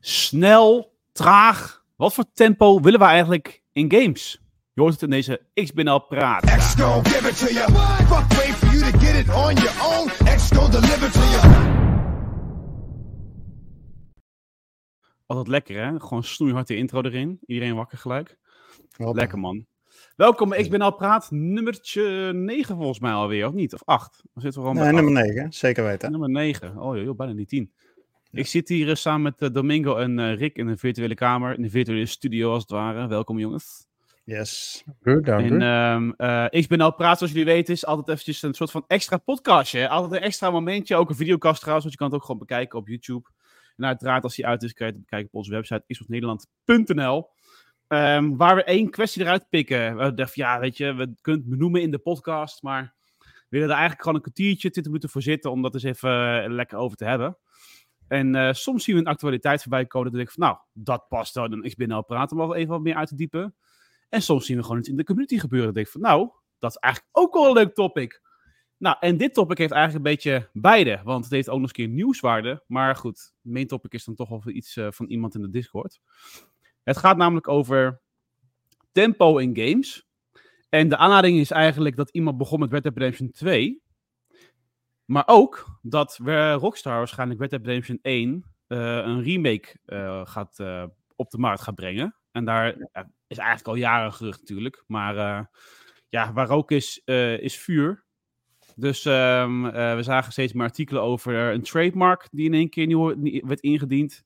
snel, traag. Wat voor tempo willen we eigenlijk in games? Je hoort het in deze X Binnel praat. X gon' give it to you. Fuck wait for you to get it on your own. X gon' deliver to you. Altijd lekker hè? Gewoon snoeihard de intro erin. Iedereen wakker gelijk. Hoppa. Lekker man. Welkom bij X Binnel praat. Nummertje 9 volgens mij alweer, of niet? Of 8? Dan zitten we gewoon Nee, bij nummer acht. 9, zeker weten. Nummer 9. Oh joh, joh, bijna die 10. Ik zit hier eh, samen met eh, Domingo en eh, Rick in een virtuele kamer. In de virtuele studio als het ware. Welkom jongens. Yes. Goed, dank En u. ehm eh ik ben al praat, zoals jullie weten, is altijd eventjes een soort van extra podcastje. hè. Altijd een extra momentje, ook een videocast trouwens, want je kan het ook gewoon bekijken op YouTube. En uiteraard, als die uit is, kan je het bekijken op onze website, xboxnederland.nl. Ehm waar we één kwestie eruit pikken. We dachten, ja, weet je, we kunnen het benoemen in de podcast, maar we willen er eigenlijk gewoon een kwartiertje, 20 minuten voor zitten, om dat eens even lekker over te hebben. En eh, soms zien we een actualiteit voorbij komen, dat denk ik van, nou, dat past dan in XBNL praten, om wel even wat meer uit te diepen. En soms zien we gewoon iets in de community gebeuren. Dan denk ik van, nou, dat is eigenlijk ook wel een leuk topic. Nou, en dit topic heeft eigenlijk een beetje beide. Want het heeft ook nog eens een keer nieuwswaarde. Maar goed, main topic is dan toch wel iets eh, van iemand in de Discord. Het gaat namelijk over tempo in games. En de aanleiding is eigenlijk dat iemand begon met Red Dead Redemption 2. Maar ook dat we- Rockstar waarschijnlijk Red Dead Redemption 1 eh, een remake eh, gaat, eh, op de markt gaat brengen. En daar is eigenlijk al jaren gerucht natuurlijk. Maar ja, waar rook is, is vuur. Dus ehm, eh, we zagen steeds meer artikelen over een trademark die in één keer nieuw nie- werd ingediend.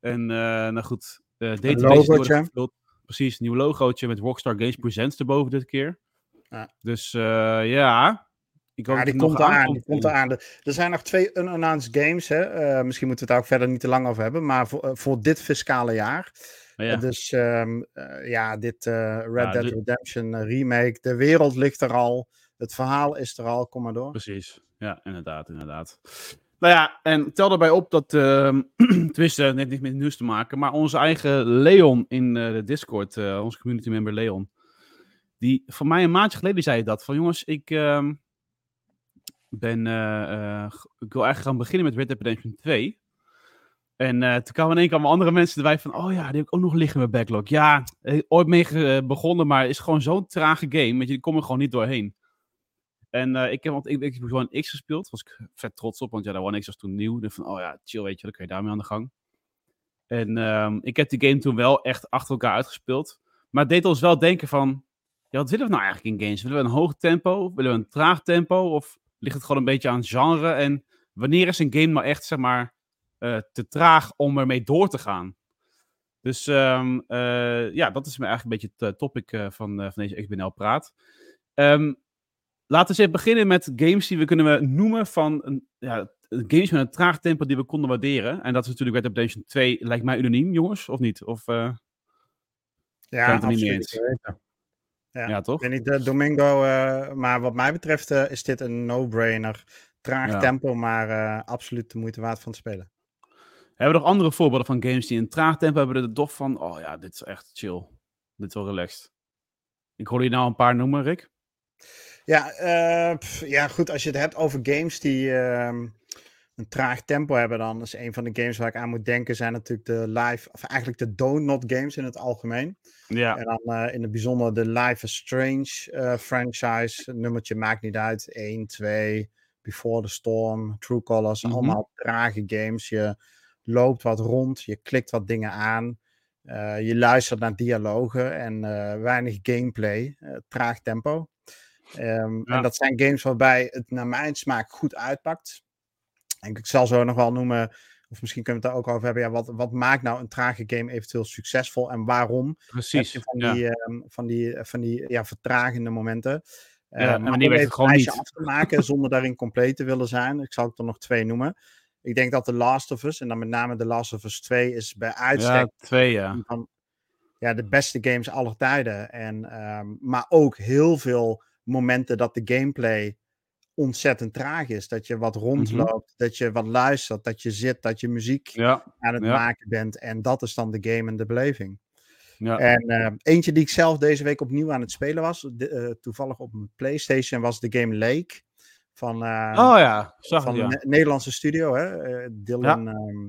En nou goed, logootje. gevuld. Precies, nieuw logootje met Rockstar Games Presents erboven dit keer. Ja. Dus ja, Ja, die komt eraan. aankomt. Die komt eraan. Er er zijn nog twee unannounced games. Hè. Eh, misschien moeten we het daar ook verder niet te lang over hebben. Maar voor, eh, voor dit fiscale jaar. Maar ja, Dus ehm, eh, ja, dit Red Ja, Dead dit- Redemption remake. De wereld ligt er al. Het verhaal is er al. Kom maar door. Precies, ja, inderdaad, inderdaad. Nou ja, en tel daarbij op dat, ehm tenminste, het heeft niet met nieuws te maken, maar onze eigen Leon in de Discord, eh, onze community member Leon, die van mij een maandje geleden zei dat, van jongens, ik ehm, ben, eh, eh, ik wil eigenlijk gaan beginnen met Red Dead Redemption 2. En eh, toen kwamen in één keer andere mensen erbij van, oh ja, die heb ik ook nog liggen in mijn backlog. Ja, ooit mee begonnen, maar het is gewoon zo'n trage game, weet je, die kom er gewoon niet doorheen. En ik heb want ik, heb One X gespeeld. Was ik vet trots op, want ja, de One X was toen nieuw. Ik dacht van, oh ja, chill, weet je, dan kan je daarmee aan de gang. En ehm, ik heb die game toen wel echt achter elkaar uitgespeeld. Maar het deed ons wel denken van, ja, wat willen we nou eigenlijk in games? Willen we een hoog tempo? Willen we een traag tempo? Of ligt het gewoon een beetje aan genre? En wanneer is een game nou echt, zeg maar, eh, te traag om ermee door te gaan? Dus ehm, eh, ja, dat is me eigenlijk een beetje het eh, topic van, van deze XBNL praat. Ehm, Laten we eens even beginnen met games die we kunnen noemen van een, ja, games met een traag tempo die we konden waarderen. En dat is natuurlijk Red Dead Redemption 2, lijkt mij unaniem, jongens, of niet? Of, Ja, niet absoluut. eens. Ja. ja. toch? Ik weet niet, eh, Domingo, eh, maar wat mij betreft eh, is dit een no-brainer. Traag Ja. tempo, maar absoluut de moeite waard van het spelen. Hebben we nog andere voorbeelden van games die een traag tempo hebben, er toch van, oh ja, dit is echt chill. Dit is wel relaxed. Ik hoorde je nou een paar noemen, Rick. Ja, pff, ja, goed. Als je het hebt over games die ehm, een traag tempo hebben, dan is een van de games waar ik aan moet denken, zijn natuurlijk de live, of eigenlijk de donut games in het algemeen. Ja, En dan eh, in het bijzonder de Life is Strange eh, franchise. Nummertje maakt niet uit. 1, 2, Before the Storm, True Colors. Mhm. Allemaal trage games. Je loopt wat rond, je klikt wat dingen aan. eh, je luistert naar dialogen en weinig gameplay. traag tempo. Ehm, Ja. En dat zijn games waarbij het naar mijn smaak goed uitpakt. En ik zal zo nog wel noemen, of misschien kunnen we het daar ook over hebben. Ja, wat, wat maakt nou een trage game eventueel succesvol en waarom? precies. Je van Ja. die, ehm, van die, van die ja, vertragende momenten. Eh, maar wanneer om werkt het gewoon niet? af te maken zonder daarin compleet te willen zijn. Ik zal er nog twee noemen. Ik denk dat The Last of Us, en dan met name The Last of Us 2, is bij uitstek ja, twee, ja. van ja, de beste games aller tijden. En, ehm, maar ook heel veel momenten dat de gameplay ontzettend traag is. Dat je wat rondloopt, dat je wat luistert, dat je zit, dat je muziek Ja, aan het ja. maken bent. En dat is dan de game en de beleving. ja. En eh, eentje die ik zelf deze week opnieuw aan het spelen was, de- eh, toevallig op een PlayStation, was de game Lake. Van, eh, oh ja, zag van een Nederlandse studio, hè? Dylan. ehm,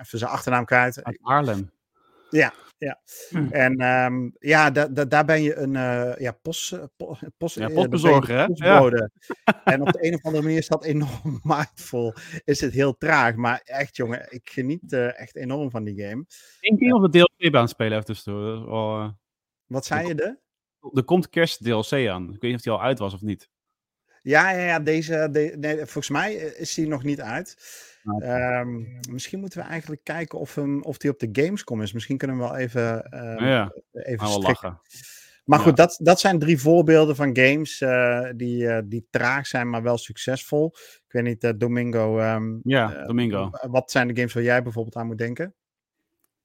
even zijn achternaam kwijt. Uit Haarlem. Ja, ja. Hm. En ehm, ja, da, da- daar ben je een eh, ja, post, po- post, Ja, je postbezorger, hè? Ja. En op de een of andere manier is dat enorm mindful. Is het heel traag. Maar echt, jongen, ik geniet eh, echt enorm van die game. Eén keer of de DLC aan spelen even tussendoor. Eh, Wat zei je er? Er komt kerst DLC aan. Ik weet niet of die al uit was of niet. Ja, ja, ja deze, de, nee, volgens mij is die nog niet uit. Ehm, misschien moeten we eigenlijk kijken of, hem, of die op de Gamescom is. Misschien kunnen we wel even, ehm, ja, even we lachen. Maar Ja. goed, dat, dat zijn drie voorbeelden van games eh, die, eh, die traag zijn, maar wel succesvol. Ik weet niet, eh, Domingo, ehm, Ja, Domingo. wat zijn de games waar jij bijvoorbeeld aan moet denken?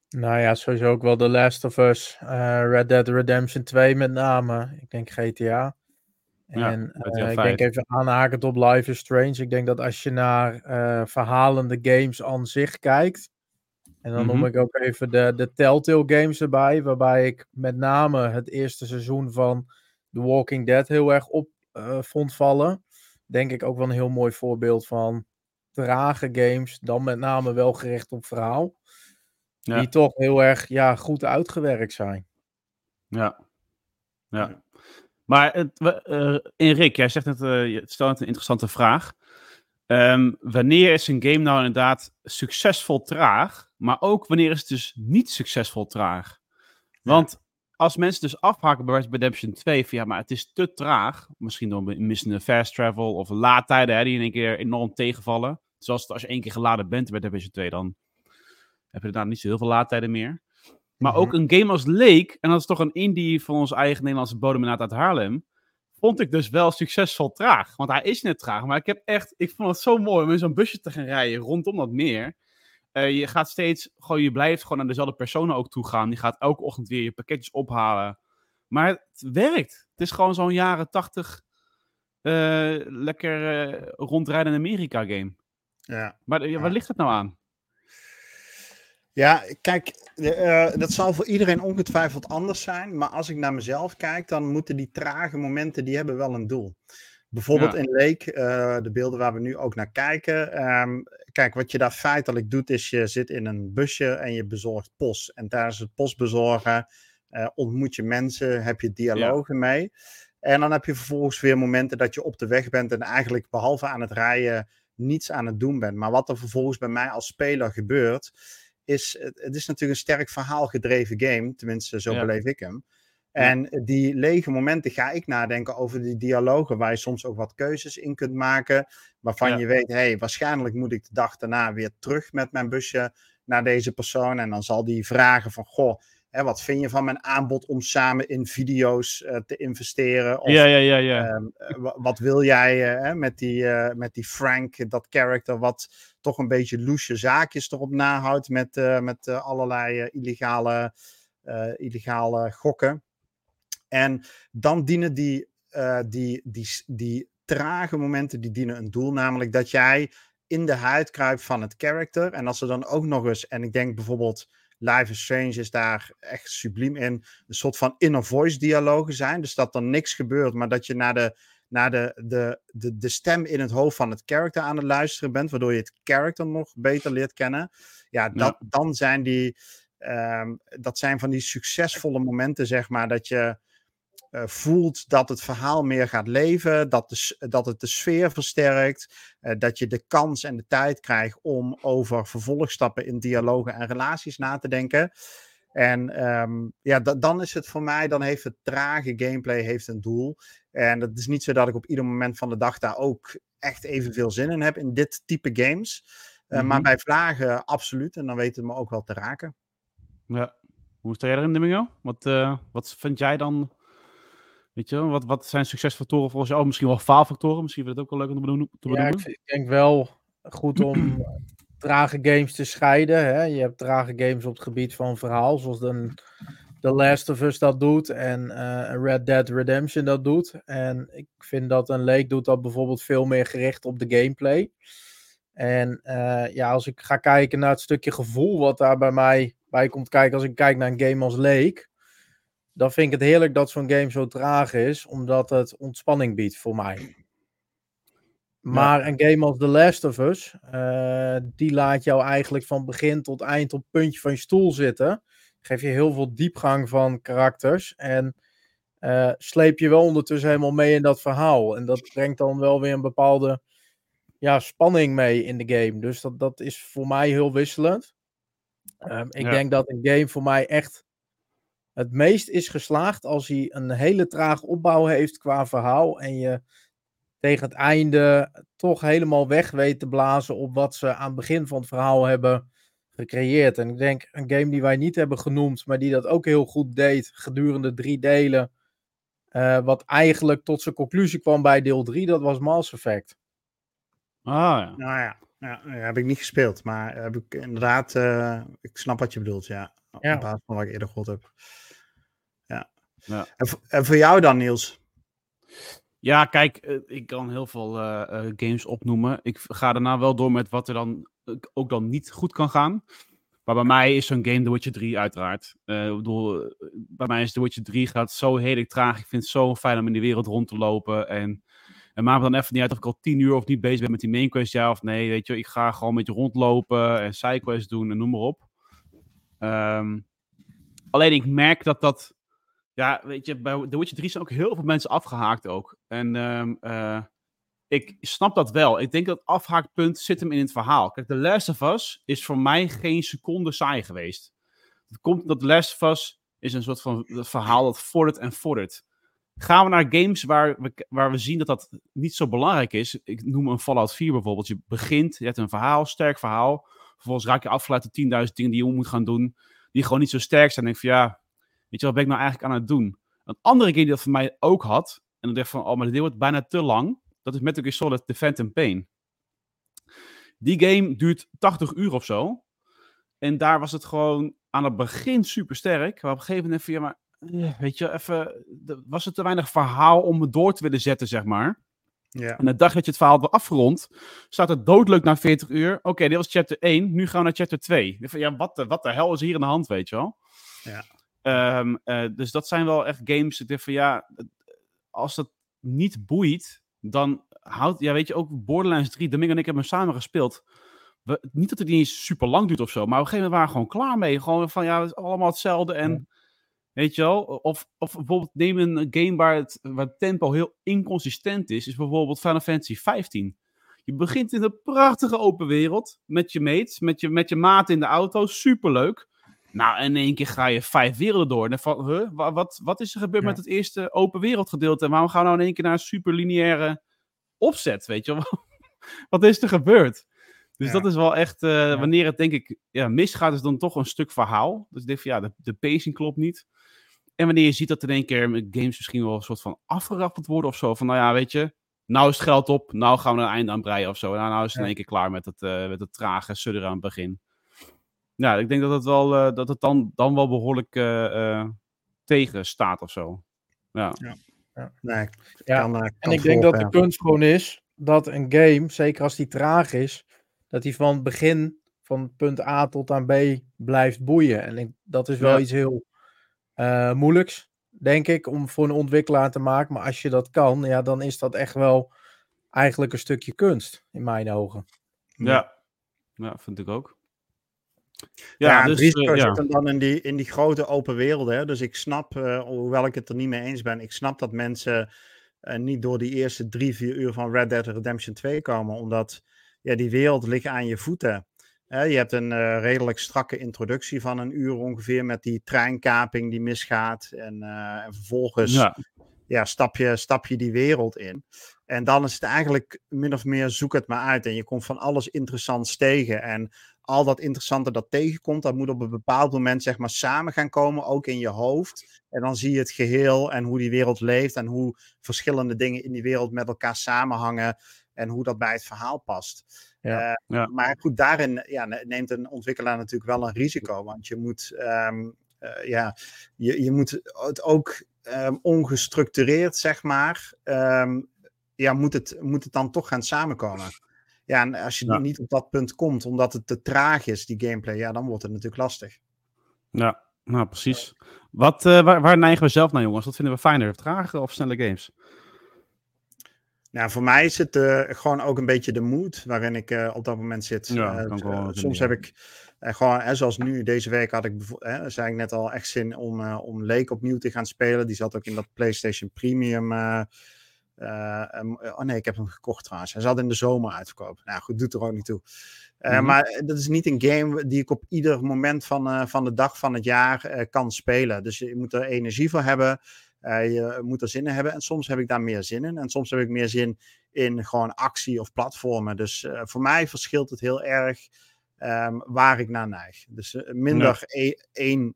Nou ja, sowieso ook wel The Last of Us, eh, Red Dead Redemption 2 met name. Ik denk GTA. En eh, ik 5. denk even aanhakend op Life is Strange. Ik denk dat als je naar eh, verhalende games aan zich kijkt. En dan noem Mhm. ik ook even de, de Telltale games erbij. Waarbij ik met name het eerste seizoen van The Walking Dead heel erg op eh, vond vallen. Denk ik ook wel een heel mooi voorbeeld van trage games. Dan met name wel gericht op verhaal. Ja. Die toch heel erg ja, goed uitgewerkt zijn. Ja. ja. Maar het, Erik, jij zegt net, eh, je stelt net een interessante vraag. Ehm, wanneer is een game nou inderdaad succesvol traag, maar ook wanneer is het dus niet succesvol traag? Want als mensen dus afhaken bij Redemption 2 van ja, maar het is te traag, misschien door een missende fast travel of laadtijden hè, die in één keer enorm tegenvallen. Zoals als je één keer geladen bent bij Redemption 2, dan heb je daarna niet zo heel veel laadtijden meer. Maar Mhm. ook een game als Lake, en dat is toch een indie van onze eigen Nederlandse bodem inderdaad uit Haarlem, vond ik dus wel succesvol traag. Want hij is net traag, maar ik heb echt, ik vond het zo mooi om in zo'n busje te gaan rijden rondom dat meer. Eh, je gaat steeds, gewoon, je blijft gewoon naar dezelfde personen ook toe gaan. Die gaat elke ochtend weer je pakketjes ophalen. Maar het werkt. Het is gewoon zo'n jaren tachtig eh, lekker eh, rondrijden in Amerika game. Ja. Maar waar ligt het nou aan? Ja, kijk, eh, dat zal voor iedereen ongetwijfeld anders zijn. Maar als ik naar mezelf kijk, dan moeten die trage momenten, die hebben wel een doel. Bijvoorbeeld Ja. in Lake, eh, de beelden waar we nu ook naar kijken. ehm, kijk, wat je daar feitelijk doet, is je zit in een busje en je bezorgt post. En tijdens het postbezorgen eh, ontmoet je mensen, heb je dialogen mee. En dan heb je vervolgens weer momenten dat je op de weg bent en eigenlijk behalve aan het rijden niets aan het doen bent. Maar wat er vervolgens bij mij als speler gebeurt, is, het, is natuurlijk een sterk verhaalgedreven game. Tenminste, zo Ja. beleef ik hem. En die lege momenten ga ik nadenken over die dialogen, waar je soms ook wat keuzes in kunt maken. Waarvan Ja. je weet, hé, hey, waarschijnlijk moet ik de dag daarna weer terug met mijn busje naar deze persoon. En dan zal die vragen van, goh, hè, wat vind je van mijn aanbod om samen in video's eh, te investeren? Of, ja, ja, ja, ja. Ehm, eh, wa- wat wil jij eh, met, die, met die Frank, dat character, wat toch een beetje loesje zaakjes erop nahoudt met, met allerlei illegale, illegale gokken. En dan dienen die, die, die, die trage momenten, die dienen een doel, namelijk dat jij in de huid kruipt van het character. En als er dan ook nog eens, en ik denk bijvoorbeeld Life is Strange is daar echt subliem in, een soort van inner voice dialogen zijn. Dus dat er niks gebeurt, maar dat je naar de, naar de, de, de, de stem in het hoofd van het character aan het luisteren bent, waardoor je het character nog beter leert kennen. Ja, dat, dan zijn die, ehm, dat zijn van die succesvolle momenten, zeg maar, dat je eh, voelt dat het verhaal meer gaat leven, dat, de, dat het de sfeer versterkt, eh, dat je de kans en de tijd krijgt om over vervolgstappen in dialogen en relaties na te denken. En ehm, ja, da- dan is het voor mij, dan heeft het trage gameplay heeft een doel. En het is niet zo dat ik op ieder moment van de dag daar ook echt evenveel zin in heb in dit type games. Eh, Maar Mhm. bij vlagen absoluut. En dan weet het me ook wel te raken. Ja. Hoe sta jij erin, Domingo? Wat, wat vind jij dan? Weet je, wat, wat zijn succesfactoren volgens jou? Oh, misschien wel faalfactoren. Misschien vind je het ook wel leuk om te benoemen. Ja, ik, denk wel goed om trage games te scheiden. Hè? Je hebt trage games op het gebied van verhaal, zoals de, The Last of Us dat doet en eh, Red Dead Redemption dat doet. En ik vind dat een Lake doet dat bijvoorbeeld veel meer gericht op de gameplay. En eh, ja, als ik ga kijken naar het stukje gevoel wat daar bij mij bij komt kijken, als ik kijk naar een game als Lake, dan vind ik het heerlijk dat zo'n game zo traag is, omdat het ontspanning biedt voor mij. Maar een game als The Last of Us, eh, die laat jou eigenlijk van begin tot eind op het puntje van je stoel zitten. Geef je heel veel diepgang van karakters. En eh, sleep je wel ondertussen helemaal mee in dat verhaal. En dat brengt dan wel weer een bepaalde ja, spanning mee in de game. Dus dat, dat is voor mij heel wisselend. Ehm, ik Ja. denk dat een game voor mij echt het meest is geslaagd als hij een hele trage opbouw heeft qua verhaal. En je tegen het einde toch helemaal weg weet te blazen op wat ze aan het begin van het verhaal hebben gecreëerd. En ik denk een game die wij niet hebben genoemd, maar die dat ook heel goed deed gedurende drie delen. eh, wat eigenlijk tot zijn conclusie kwam bij deel 3, dat was Mass Effect. Ah ja. Nou ja, ja, heb ik niet gespeeld. Maar heb ik inderdaad, eh, ik snap wat je bedoelt, ja. Ja. Op basis van wat ik eerder gehoord heb. Ja. Ja. En, en voor jou dan, Niels? Ja, kijk, eh, ik kan heel veel eh, eh, games opnoemen. Ik ga daarna wel door met wat er dan ook dan niet goed kan gaan. Maar bij mij is zo'n game The Witcher 3 uiteraard. Eh, ik bedoel, bij mij is The Witcher 3 gaat zo heerlijk traag. Ik vind het zo fijn om in die wereld rond te lopen. En het maakt me dan even niet uit of ik al tien uur of niet bezig ben met die main quest, ja of nee. Weet je, ik ga gewoon met je rondlopen en sidequests doen en noem maar op. Ehm, alleen ik merk dat dat ja, weet je, bij The Witcher 3 zijn ook heel veel mensen afgehaakt ook. En eh, ik snap dat wel. Ik denk dat het afhaakpunt zit hem in het verhaal. Kijk, The Last of Us is voor mij geen seconde saai geweest. Het komt dat The Last of Us is een soort van verhaal dat vordert en vordert. Gaan we naar games waar we, waar we zien dat dat niet zo belangrijk is. Ik noem een Fallout 4 bijvoorbeeld. Je begint, je hebt een verhaal, sterk verhaal. Vervolgens raak je afgeleid tot 10.000 dingen die je moet gaan doen. Die gewoon niet zo sterk zijn. En denk van ja, Weet je, wat ben ik nou eigenlijk aan het doen? Een andere game die dat voor mij ook had, en dan dacht ik van, oh, maar dit wordt bijna te lang. Dat is Metal Gear Solid The Phantom Pain. Die game duurt 80 uur of zo. En daar was het gewoon aan het begin super sterk. Maar op een gegeven moment even, ja, maar eh, weet je, even, was het te weinig verhaal om me door te willen zetten, zeg maar. Ja. En de dag dat je het verhaal hebt afgerond, staat het doodleuk na 40 uur. Oké, dit was chapter 1, nu gaan we naar chapter 2. Ik dacht van, Ja, wat de, wat de hel is hier aan de hand, weet je wel? Ja. Ehm, eh, dus dat zijn wel echt games. Ik dacht van ja, als dat niet boeit, dan houdt, ja, weet je, ook Borderlands 3, Domingo en ik hebben hem samen gespeeld. We, niet dat het niet eens super lang duurt of zo, maar op een gegeven moment waren we gewoon klaar mee. Gewoon van ja, het is allemaal hetzelfde. En weet je wel, of, of bijvoorbeeld neem een game waar het, waar het tempo heel inconsistent is, is bijvoorbeeld Final Fantasy 15. Je begint in een prachtige open wereld met je mates, met je, met je maat in de auto, superleuk. Nou, in één keer ga je vijf werelden door. En dan van, huh, wat, wat is er gebeurd Ja. met het eerste open wereldgedeelte? En waarom gaan we nou in één keer naar een superlineaire opzet, weet je wel? wat is er gebeurd? Dus Ja. dat is wel echt, eh, wanneer het denk ik ja, misgaat, is dan toch een stuk verhaal. Dus ik denk van ja, de, de pacing klopt niet. En wanneer je ziet dat in één keer games misschien wel een soort van afgerappeld worden of zo. Van nou ja, weet je, nou is het geld op, nou gaan we een einde aan breien of zo. Nou, nou is het in één keer klaar met het, eh, met het trage sudderen aan het begin. Ja, ik denk dat het, wel, eh, dat het dan, dan wel behoorlijk eh, eh, tegen staat of zo. Ja. Nee, Ja, kan, eh, kan En ik denk dat de kunst gewoon is dat een game, zeker als die traag is, dat die van het begin van punt A tot aan B blijft boeien. En ik, dat is wel Ja. iets heel eh, moeilijks, denk ik, om voor een ontwikkelaar te maken. Maar als je dat kan, ja, dan is dat echt wel eigenlijk een stukje kunst, in mijn ogen. Ja. ja, vind ik ook. Ja, Ja, dus eh, ja. zit dan in die, in die grote open werelden. Hè? Dus ik snap, eh, hoewel ik het er niet mee eens ben, ik snap dat mensen eh, niet door die eerste drie, vier uur van Red Dead Redemption 2 komen. Omdat ja, die wereld ligt aan je voeten. Hè, je hebt een redelijk strakke introductie van een uur ongeveer met die treinkaping die misgaat. En, en vervolgens ja. ja, stap, je, stap je die wereld in. En dan is het eigenlijk min of meer zoek het maar uit. En je komt van alles interessants tegen. En al dat interessante dat tegenkomt, dat moet op een bepaald moment zeg maar samen gaan komen, ook in je hoofd. En dan zie je het geheel en hoe die wereld leeft en hoe verschillende dingen in die wereld met elkaar samenhangen en hoe dat bij het verhaal past. Ja. Eh, Ja. Maar goed, daarin ja, ne- neemt een ontwikkelaar natuurlijk wel een risico, want je moet, ehm, eh, ja, je, je moet het ook ehm, ongestructureerd, zeg maar, ehm, ja, moet het, moet het dan toch gaan samenkomen. Ja, en als je Ja. niet op dat punt komt, omdat het te traag is, die gameplay, ja, dan wordt het natuurlijk lastig. Ja, nou precies. Wat, eh, waar, waar neigen we zelf naar, jongens? Wat vinden we fijner? Trage of snelle games? Nou, voor mij is het eh, gewoon ook een beetje de mood waarin ik eh, op dat moment zit. Ja, vinden, soms ja. heb ik gewoon, hè, zoals nu, deze week had ik, hè, zei ik net al, echt zin om, om Lake opnieuw te gaan spelen. Die zat ook in dat PlayStation Premium. Eh, eh, oh nee, ik heb hem gekocht trouwens. Hij zat in de zomer uitverkoop. Nou goed, doet er ook niet toe. Eh, Mhm. Maar dat is niet een game die ik op ieder moment van, van de dag van het jaar kan spelen. Dus je moet er energie voor hebben. Je moet er zin in hebben. En soms heb ik daar meer zin in. En soms heb ik meer zin in gewoon actie of platformen. Dus voor mij verschilt het heel erg ehm, waar ik naar neig. Dus minder e- één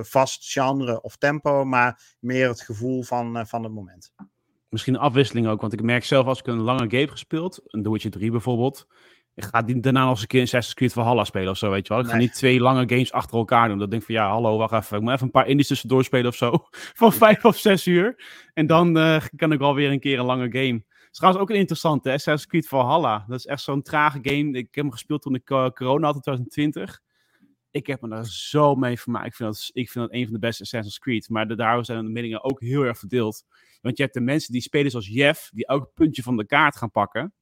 vast genre of tempo, maar meer het gevoel van, van het moment. Misschien een afwisseling ook, want ik merk zelf als ik een lange game heb gespeeld, een The Witcher 3 bijvoorbeeld, ik ga die daarna nog eens een keer Assassin's Creed Valhalla spelen of zo, weet je wel. Ik ga Nee. niet twee lange games achter elkaar doen. Dan denk ik van, ja, hallo, wacht even. Ik moet even een paar indies tussendoor spelen of zo. Van vijf of zes uur. En dan eh, kan ik wel weer een keer een lange game. Het is trouwens ook een interessante, hè? Assassin's Creed Valhalla. Dat is echt zo'n trage game. Ik heb hem gespeeld toen ik eh, corona had in 2020. Ik heb me daar zo mee vermaakt. Ik vind dat, ik vind dat een van de beste Assassin's Creed. Maar de, daar zijn de meningen ook heel erg verdeeld. Want je hebt de mensen die spelen zoals Jeff, die elk puntje van de kaart gaan pakken.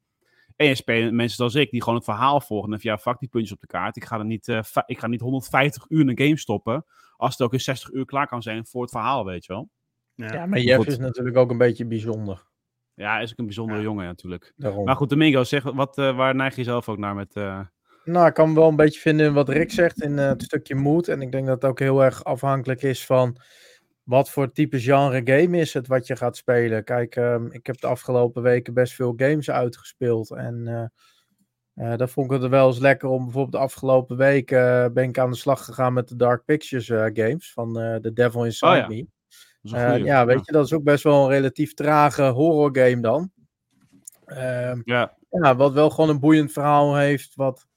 En je spelen mensen zoals ik, die gewoon het verhaal volgen. En van ja, fuck die puntjes op de kaart. Ik ga, er niet, eh, ik ga niet 150 uur in een game stoppen. Als het ook in 60 uur klaar kan zijn voor het verhaal, weet je wel. Ja. Ja, maar Jeff Goed. is natuurlijk ook een beetje bijzonder. Ja, is ook een bijzondere Ja. jongen natuurlijk. Daarom. Maar goed, Domingo, zeg, wat, eh, waar neig je zelf ook naar met... eh, Nou, ik kan me wel een beetje vinden in wat Rick zegt in eh, het stukje mood. En ik denk dat het ook heel erg afhankelijk is van wat voor type genre game is het wat je gaat spelen. Kijk, ehm, ik heb de afgelopen weken best veel games uitgespeeld. En eh, eh, dan vond ik het er wel eens lekker om bijvoorbeeld de afgelopen week ben ik aan de slag gegaan met de Dark Pictures games van The Devil Inside Oh ja, Me. dat goeie. ja, weet je, dat is ook best wel een relatief trage horror game dan. Ehm, Ja, ja, wat wel gewoon een boeiend verhaal heeft, wat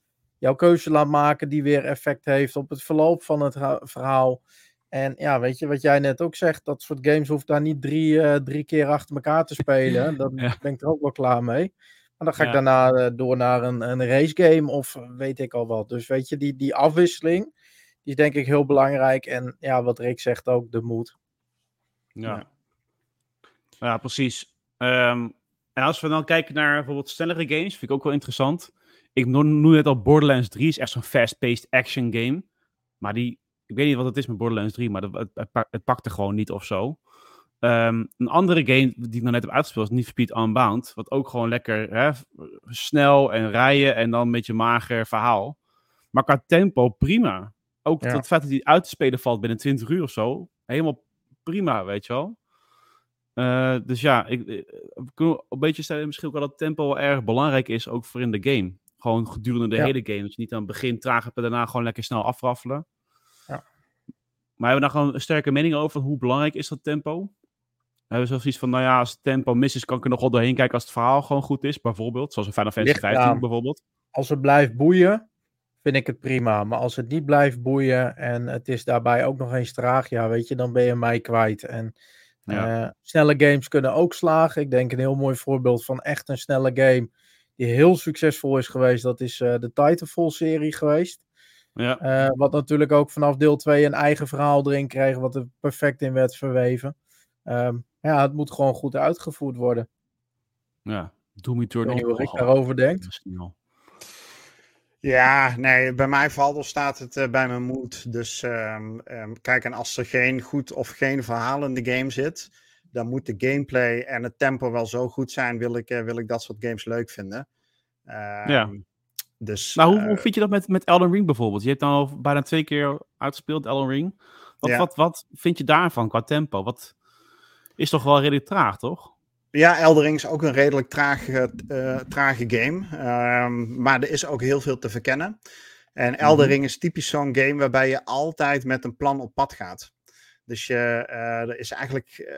jouw keuze laat maken, die weer effect heeft op het verloop van het verhaal. En ja, weet je, wat jij net ook zegt, dat soort games hoeft daar niet drie, eh, drie keer achter elkaar te spelen. Daar Ja. ben ik er ook wel klaar mee. Maar dan ga ik daarna eh, door naar een, een race game of weet ik al wat. Dus weet je, die, die afwisseling, die is denk ik heel belangrijk. En ja, wat Rick zegt ook, de moed. ja. Ja. ja. precies. Ehm, en als we dan kijken naar bijvoorbeeld snellere games, vind ik ook wel interessant. Ik no- noemde net al Borderlands 3, is echt zo'n fast-paced action game. Maar die, ik weet niet wat het is met Borderlands 3, maar dat, het, het, pak- het pakte gewoon niet of zo. Ehm, een andere game die ik nog net heb uitgespeeld is Need for Speed Unbound. Wat ook gewoon lekker hè, snel en rijden en dan een beetje mager verhaal. Maar qua tempo prima. Ook Ja. het feit dat hij uit te spelen valt binnen 20 uur of zo. Helemaal prima, weet je wel. Eh, dus ja, ik, eh, kunnen een beetje stellen misschien ook wel dat tempo wel erg belangrijk is, ook voor in de game. Gewoon gedurende de Ja. hele game. Dat je niet aan het begin traag hebt en daarna gewoon lekker snel afraffelen. Ja. Maar hebben we daar gewoon een sterke mening over? Hoe belangrijk is dat tempo? Hebben we zoiets van, nou ja, als het tempo mis is, kan ik er nog wel doorheen kijken als het verhaal gewoon goed is, bijvoorbeeld. Zoals in Final Fantasy Ligt 15 eraan. bijvoorbeeld. als het blijft boeien, vind ik het prima. Maar als het niet blijft boeien en het is daarbij ook nog eens traag, ja, weet je, dan ben je mij kwijt. En Ja. eh, snelle games kunnen ook slagen. Ik denk een heel mooi voorbeeld van echt een snelle game die heel succesvol is geweest. Dat is eh, de Titanfall-serie geweest. Ja, Eh, wat natuurlijk ook vanaf deel 2 een eigen verhaal erin kreeg, wat er perfect in werd verweven. Ehm, ja, het moet gewoon goed uitgevoerd worden. ja. Doom Ik weet Eternal. niet hoe daarover misschien wel. Ja, nee, bij mij valt of staat het eh, bij mijn moed. Dus ehm, kijk, en als er geen goed of geen verhaal in de game zit, dan moet de gameplay en het tempo wel zo goed zijn, wil ik, eh, wil ik dat soort games leuk vinden. Ehm, Ja. Dus, Maar hoe, hoe vind je dat met, met Elden Ring bijvoorbeeld? Je hebt dan al bijna twee keer uitgespeeld, Elden Ring. Wat, Ja. wat, wat vind je daarvan qua tempo? Wat is toch wel redelijk traag, toch? Ja, Eldering is ook een redelijk trage, eh, trage game. Ehm, maar er is ook heel veel te verkennen. En Eldering is typisch zo'n game waarbij je altijd met een plan op pad gaat. Dus je, eh, er is eigenlijk. eh,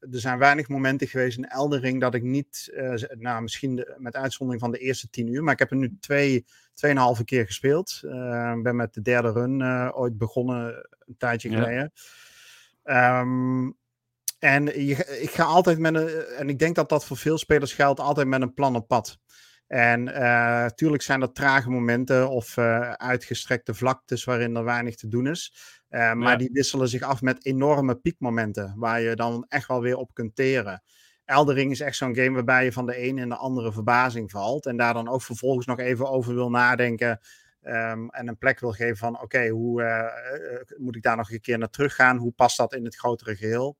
er zijn weinig momenten geweest in Eldering dat ik niet. eh, nou, misschien de- met uitzondering van de eerste tien uur. Maar ik heb er nu twee, tweeënhalve keer gespeeld. Eh, Ik ben met de derde run eh, ooit begonnen, een tijdje Ja. geleden. En je, ik ga altijd met een. En ik denk dat dat voor veel spelers geldt, altijd met een plan op pad. En natuurlijk zijn er trage momenten of eh, uitgestrekte vlaktes waarin er weinig te doen is. Eh, maar Ja. die wisselen zich af met enorme piekmomenten, waar je dan echt wel weer op kunt teren. Eldering is echt zo'n game waarbij je van de ene in de andere verbazing valt. En daar dan ook vervolgens nog even over wil nadenken. ehm, en een plek wil geven van: oké, hoe eh, eh, moet ik daar nog een keer naar teruggaan? Hoe past dat in het grotere geheel?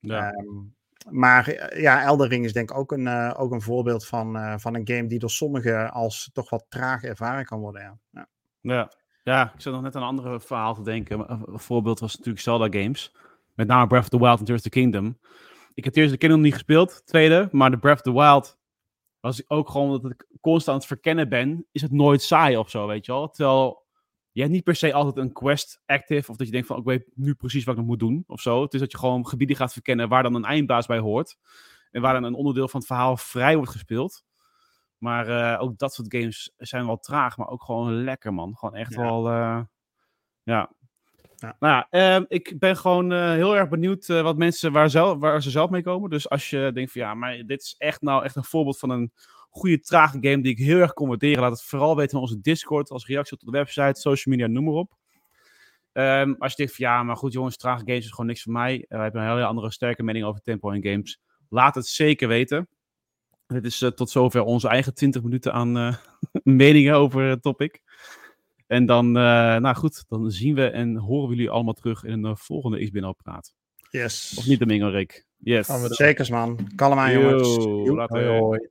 Ja. Ehm, maar eh, ja, Eldering is denk ik ook een, eh, ook een voorbeeld van, eh, van een game die door sommigen als toch wat traag ervaren kan worden. Ja. Ja. Ja. ja, ik zat nog net aan een andere verhaal te denken. Een voorbeeld was natuurlijk Zelda games. Met name Breath of the Wild en Tears of the Kingdom. Ik heb Tears of the Kingdom niet gespeeld, tweede. Maar de Breath of the Wild was ook gewoon omdat ik constant aan het verkennen ben. Is het nooit saai of zo, weet je wel. Terwijl je hebt niet per se altijd een quest active. Of dat je denkt van, ik weet nu precies wat ik nog moet doen of zo. Het is dat je gewoon gebieden gaat verkennen waar dan een eindbaas bij hoort. En waar dan een onderdeel van het verhaal vrij wordt gespeeld. Maar eh, ook dat soort games zijn wel traag, maar ook gewoon lekker, man. Gewoon echt Ja. wel, eh, ja. Ja. Nou ja, ehm, ik ben gewoon eh, heel erg benieuwd wat mensen, waar, zelf, waar ze zelf mee komen. Dus als je denkt van, ja, maar dit is echt nou echt een voorbeeld van een goede, trage game die ik heel erg kon waarderen. Laat het vooral weten in onze Discord, als reactie op de website, social media, noem maar op. Ehm, als je denkt van, ja, maar goed jongens, trage games is gewoon niks voor mij. Eh, we hebben een hele andere sterke mening over tempo in games. Laat het zeker weten. Dit is eh, tot zover onze eigen 20 minuten aan eh, meningen over het topic. En dan, eh, nou goed, dan zien we en horen we jullie allemaal terug in een volgende XBNL praat. Yes. Of niet, Domingo Rick? Yes. Zekers man. Kalm aan jongens. Yo, Joep. later. Hoi, hoi.